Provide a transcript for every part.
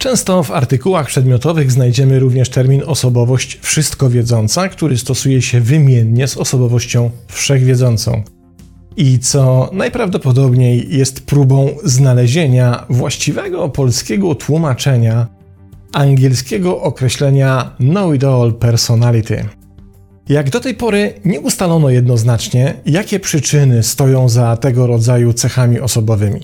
Często w artykułach przedmiotowych znajdziemy również termin osobowość wszystkowiedząca, który stosuje się wymiennie z osobowością wszechwiedzącą. I co najprawdopodobniej jest próbą znalezienia właściwego polskiego tłumaczenia angielskiego określenia know-it-all personality. Jak do tej pory nie ustalono jednoznacznie, jakie przyczyny stoją za tego rodzaju cechami osobowymi.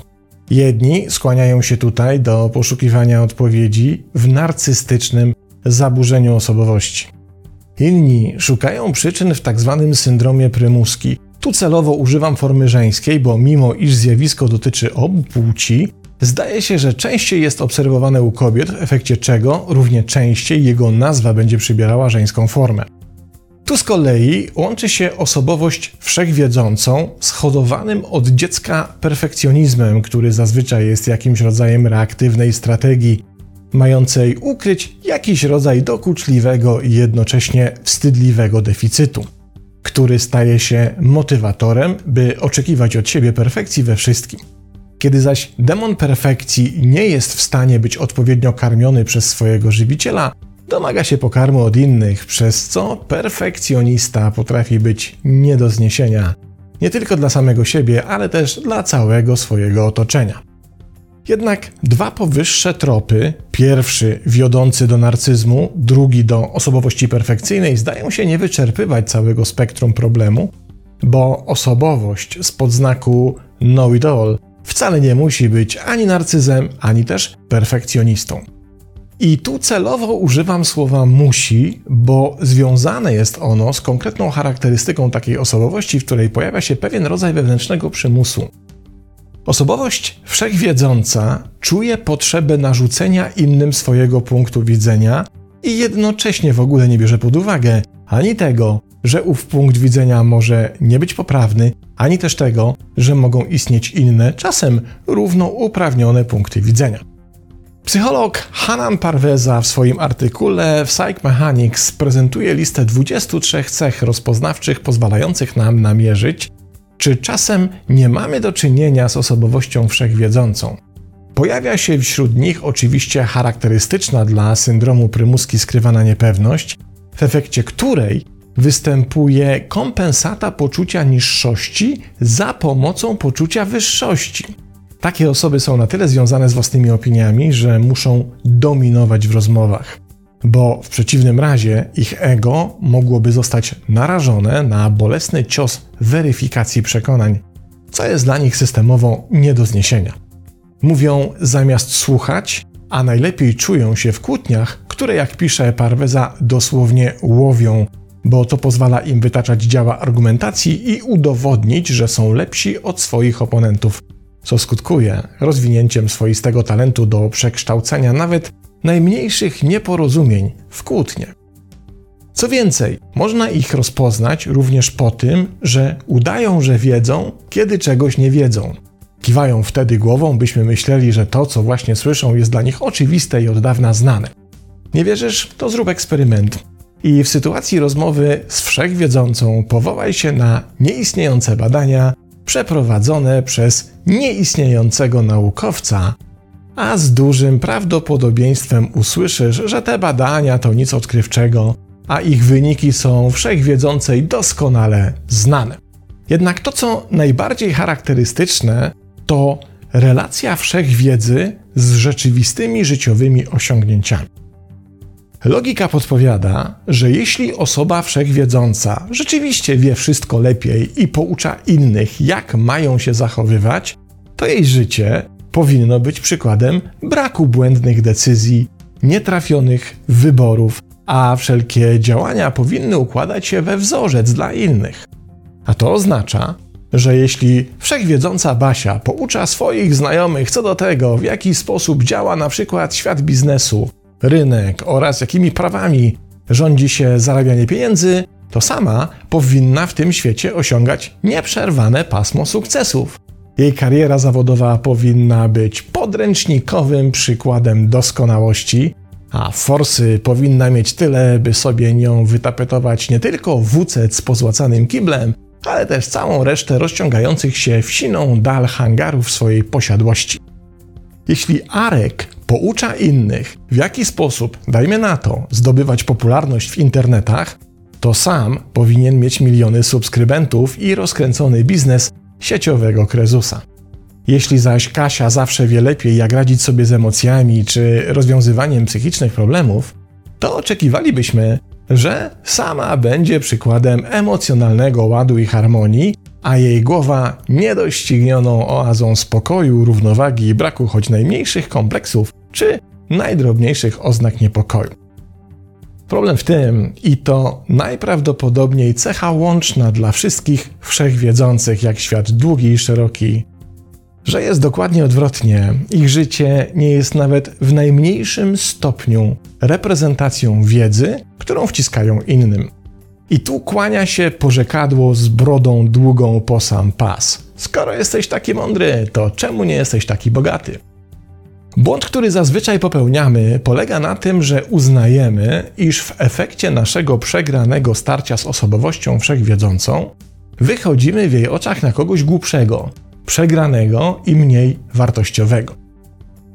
Jedni skłaniają się tutaj do poszukiwania odpowiedzi w narcystycznym zaburzeniu osobowości. Inni szukają przyczyn w tzw. Tak syndromie prymuski. Tu celowo używam formy żeńskiej, bo mimo iż zjawisko dotyczy obu płci, zdaje się, że częściej jest obserwowane u kobiet, w efekcie czego równie częściej jego nazwa będzie przybierała żeńską formę. Tu z kolei łączy się osobowość wszechwiedzącą z hodowanym od dziecka perfekcjonizmem, który zazwyczaj jest jakimś rodzajem reaktywnej strategii, mającej ukryć jakiś rodzaj dokuczliwego i jednocześnie wstydliwego deficytu, który staje się motywatorem, by oczekiwać od siebie perfekcji we wszystkim. Kiedy zaś demon perfekcji nie jest w stanie być odpowiednio karmiony przez swojego żywiciela, Domaga się pokarmu od innych, przez co perfekcjonista potrafi być nie do zniesienia. Nie tylko dla samego siebie, ale też dla całego swojego otoczenia. Jednak dwa powyższe tropy, pierwszy wiodący do narcyzmu, drugi do osobowości perfekcyjnej, zdają się nie wyczerpywać całego spektrum problemu, bo osobowość z podznaku know it all wcale nie musi być ani narcyzem, ani też perfekcjonistą. I tu celowo używam słowa musi, bo związane jest ono z konkretną charakterystyką takiej osobowości, w której pojawia się pewien rodzaj wewnętrznego przymusu. Osobowość wszechwiedząca czuje potrzebę narzucenia innym swojego punktu widzenia i jednocześnie w ogóle nie bierze pod uwagę ani tego, że ów punkt widzenia może nie być poprawny, ani też tego, że mogą istnieć inne, czasem równouprawnione punkty widzenia. Psycholog Hanan Parveza w swoim artykule Psych Mechanics prezentuje listę 23 cech rozpoznawczych pozwalających nam namierzyć, czy czasem nie mamy do czynienia z osobowością wszechwiedzącą. Pojawia się wśród nich oczywiście charakterystyczna dla syndromu prymuski skrywana niepewność, w efekcie której występuje kompensata poczucia niższości za pomocą poczucia wyższości. Takie osoby są na tyle związane z własnymi opiniami, że muszą dominować w rozmowach, bo w przeciwnym razie ich ego mogłoby zostać narażone na bolesny cios weryfikacji przekonań, co jest dla nich systemowo nie do zniesienia. Mówią zamiast słuchać, a najlepiej czują się w kłótniach, które, jak pisze Parweza, dosłownie łowią, bo to pozwala im wytaczać działa argumentacji i udowodnić, że są lepsi od swoich oponentów co skutkuje rozwinięciem swoistego talentu do przekształcenia nawet najmniejszych nieporozumień w kłótnie. Co więcej, można ich rozpoznać również po tym, że udają, że wiedzą, kiedy czegoś nie wiedzą. Kiwają wtedy głową, byśmy myśleli, że to, co właśnie słyszą, jest dla nich oczywiste i od dawna znane. Nie wierzysz? To zrób eksperyment. I w sytuacji rozmowy z wszechwiedzącą powołaj się na nieistniejące badania przeprowadzone przez nieistniejącego naukowca, a z dużym prawdopodobieństwem usłyszysz, że te badania to nic odkrywczego, a ich wyniki są wszechwiedzące i doskonale znane. Jednak to, co najbardziej charakterystyczne, to relacja wszechwiedzy z rzeczywistymi życiowymi osiągnięciami. Logika podpowiada, że jeśli osoba wszechwiedząca rzeczywiście wie wszystko lepiej i poucza innych, jak mają się zachowywać, to jej życie powinno być przykładem braku błędnych decyzji, nietrafionych wyborów, a wszelkie działania powinny układać się we wzorzec dla innych. A to oznacza, że jeśli wszechwiedząca Basia poucza swoich znajomych co do tego, w jaki sposób działa na przykład świat biznesu, rynek oraz jakimi prawami rządzi się zarabianie pieniędzy, to sama powinna w tym świecie osiągać nieprzerwane pasmo sukcesów. Jej kariera zawodowa powinna być podręcznikowym przykładem doskonałości, a forsy powinna mieć tyle, by sobie nią wytapetować nie tylko WC z pozłacanym kiblem, ale też całą resztę rozciągających się w siną dal hangarów swojej posiadłości. Jeśli Arek poucza innych, w jaki sposób, dajmy na to, zdobywać popularność w internetach, to sam powinien mieć miliony subskrybentów i rozkręcony biznes sieciowego krezusa. Jeśli zaś Kasia zawsze wie lepiej, jak radzić sobie z emocjami czy rozwiązywaniem psychicznych problemów, to oczekiwalibyśmy, że sama będzie przykładem emocjonalnego ładu i harmonii, a jej głowa niedoścignioną oazą spokoju, równowagi i braku choć najmniejszych kompleksów czy najdrobniejszych oznak niepokoju. Problem w tym, i to najprawdopodobniej cecha łączna dla wszystkich wszechwiedzących jak świat długi i szeroki, że jest dokładnie odwrotnie. Ich życie nie jest nawet w najmniejszym stopniu reprezentacją wiedzy, którą wciskają innym. I tu kłania się porzekadło z brodą długą po sam pas. Skoro jesteś taki mądry, to czemu nie jesteś taki bogaty? Błąd, który zazwyczaj popełniamy, polega na tym, że uznajemy, iż w efekcie naszego przegranego starcia z osobowością wszechwiedzącą wychodzimy w jej oczach na kogoś głupszego, przegranego i mniej wartościowego.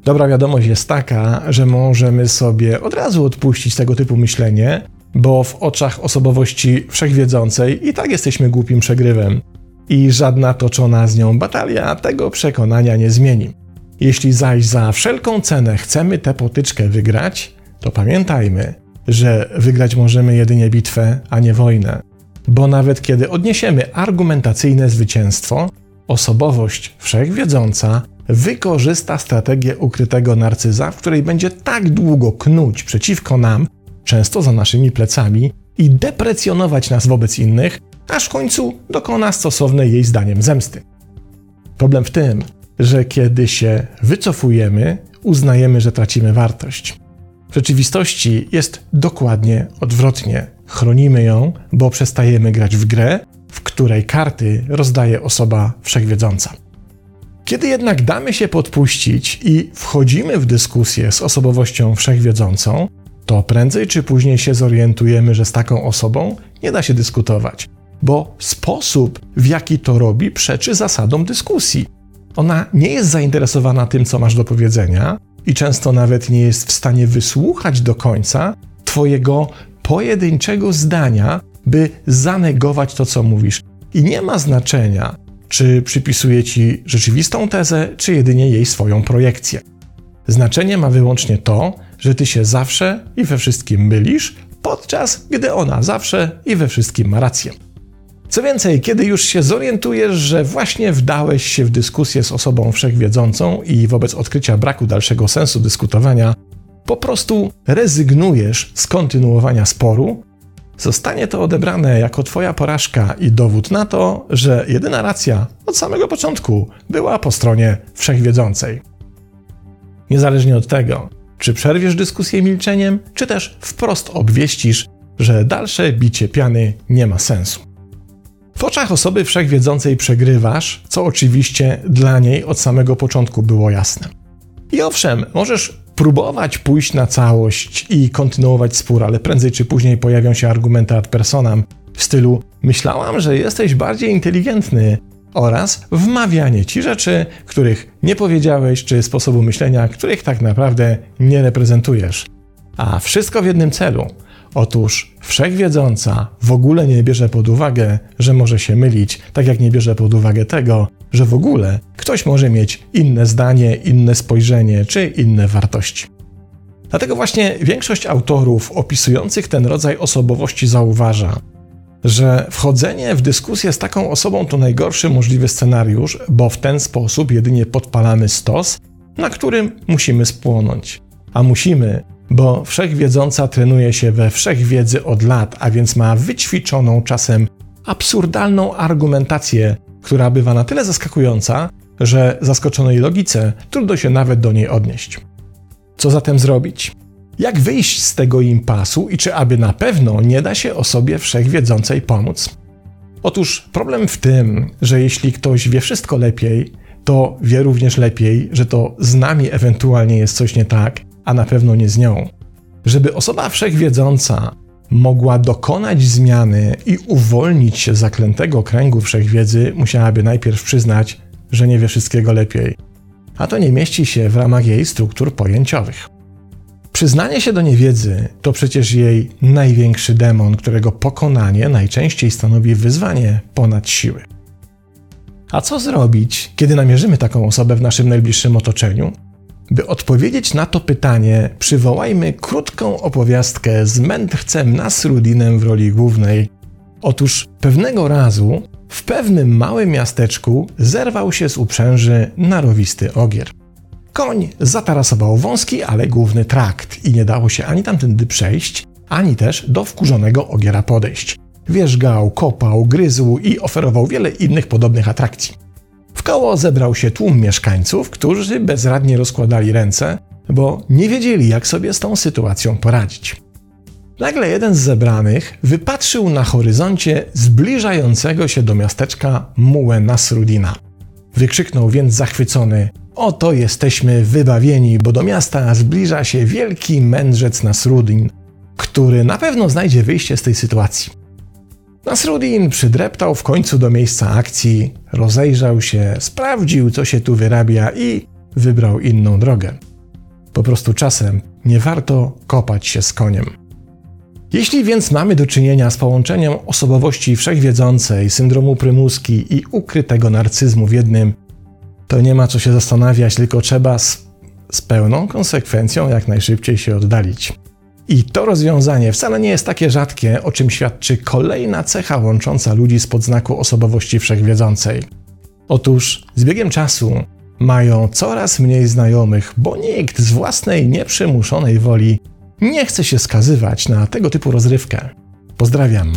Dobra wiadomość jest taka, że możemy sobie od razu odpuścić tego typu myślenie, bo w oczach osobowości wszechwiedzącej i tak jesteśmy głupim przegrywem. I żadna toczona z nią batalia tego przekonania nie zmieni. Jeśli zaś za wszelką cenę chcemy tę potyczkę wygrać, to pamiętajmy, że wygrać możemy jedynie bitwę, a nie wojnę. Bo nawet kiedy odniesiemy argumentacyjne zwycięstwo, osobowość wszechwiedząca wykorzysta strategię ukrytego narcyza, w której będzie tak długo knuć przeciwko nam, często za naszymi plecami, i deprecjonować nas wobec innych, aż w końcu dokona stosownej jej zdaniem zemsty. Problem w tym, że kiedy się wycofujemy, uznajemy, że tracimy wartość. W rzeczywistości jest dokładnie odwrotnie. Chronimy ją, bo przestajemy grać w grę, w której karty rozdaje osoba wszechwiedząca. Kiedy jednak damy się podpuścić i wchodzimy w dyskusję z osobowością wszechwiedzącą, to prędzej czy później się zorientujemy, że z taką osobą nie da się dyskutować, bo sposób, w jaki to robi, przeczy zasadom dyskusji. Ona nie jest zainteresowana tym, co masz do powiedzenia, i często nawet nie jest w stanie wysłuchać do końca Twojego pojedynczego zdania, by zanegować to, co mówisz. I nie ma znaczenia, czy przypisuje ci rzeczywistą tezę, czy jedynie jej swoją projekcję. Znaczenie ma wyłącznie to, że ty się zawsze i we wszystkim mylisz, podczas gdy ona zawsze i we wszystkim ma rację. Co więcej, kiedy już się zorientujesz, że właśnie wdałeś się w dyskusję z osobą wszechwiedzącą i wobec odkrycia braku dalszego sensu dyskutowania, po prostu rezygnujesz z kontynuowania sporu, zostanie to odebrane jako Twoja porażka i dowód na to, że jedyna racja od samego początku była po stronie wszechwiedzącej. Niezależnie od tego, czy przerwiesz dyskusję milczeniem, czy też wprost obwieścisz, że dalsze bicie piany nie ma sensu. W oczach osoby wszechwiedzącej przegrywasz, co oczywiście dla niej od samego początku było jasne. I owszem, możesz próbować pójść na całość i kontynuować spór, ale prędzej czy później pojawią się argumenty ad personam w stylu myślałam, że jesteś bardziej inteligentny oraz wmawianie ci rzeczy, których nie powiedziałeś, czy sposobu myślenia, których tak naprawdę nie reprezentujesz. A wszystko w jednym celu – Otóż wszechwiedząca w ogóle nie bierze pod uwagę, że może się mylić, tak jak nie bierze pod uwagę tego, że w ogóle ktoś może mieć inne zdanie, inne spojrzenie czy inne wartości. Dlatego właśnie większość autorów opisujących ten rodzaj osobowości zauważa, że wchodzenie w dyskusję z taką osobą to najgorszy możliwy scenariusz, bo w ten sposób jedynie podpalamy stos, na którym musimy spłonąć. A musimy, bo wszechwiedząca trenuje się we wszechwiedzy od lat, a więc ma wyćwiczoną, czasem absurdalną argumentację, która bywa na tyle zaskakująca, że zaskoczonej logice trudno się nawet do niej odnieść. Co zatem zrobić? Jak wyjść z tego impasu i czy aby na pewno nie da się osobie wszechwiedzącej pomóc? Otóż problem w tym, że jeśli ktoś wie wszystko lepiej, to wie również lepiej, że to z nami ewentualnie jest coś nie tak, a na pewno nie z nią. Żeby osoba wszechwiedząca mogła dokonać zmiany i uwolnić się z zaklętego kręgu wszechwiedzy, musiałaby najpierw przyznać, że nie wie wszystkiego lepiej. A to nie mieści się w ramach jej struktur pojęciowych. Przyznanie się do niewiedzy to przecież jej największy demon, którego pokonanie najczęściej stanowi wyzwanie ponad siły. A co zrobić, kiedy namierzymy taką osobę w naszym najbliższym otoczeniu? By odpowiedzieć na to pytanie, przywołajmy krótką opowiastkę z mędrcem Nasrudinem w roli głównej. Otóż pewnego razu w pewnym małym miasteczku zerwał się z uprzęży narowisty ogier. Koń zatarasował wąski, ale główny trakt i nie dało się ani tamtędy przejść, ani też do wkurzonego ogiera podejść. Wierzgał, kopał, gryzł i oferował wiele innych podobnych atrakcji. W koło zebrał się tłum mieszkańców, którzy bezradnie rozkładali ręce, bo nie wiedzieli, jak sobie z tą sytuacją poradzić. Nagle jeden z zebranych wypatrzył na horyzoncie zbliżającego się do miasteczka mułę Nasrudina. Wykrzyknął więc zachwycony: Oto jesteśmy wybawieni, bo do miasta zbliża się wielki mędrzec Nasrudin, który na pewno znajdzie wyjście z tej sytuacji. Nasrudin przydreptał w końcu do miejsca akcji, rozejrzał się, sprawdził, co się tu wyrabia i wybrał inną drogę. Po prostu czasem nie warto kopać się z koniem. Jeśli więc mamy do czynienia z połączeniem osobowości wszechwiedzącej, syndromu prymuski i ukrytego narcyzmu w jednym, to nie ma co się zastanawiać, tylko trzeba z, z pełną konsekwencją jak najszybciej się oddalić. I to rozwiązanie wcale nie jest takie rzadkie, o czym świadczy kolejna cecha łącząca ludzi z podznaku osobowości wszechwiedzącej. Otóż z biegiem czasu mają coraz mniej znajomych, bo nikt z własnej nieprzymuszonej woli nie chce się skazywać na tego typu rozrywkę. Pozdrawiam.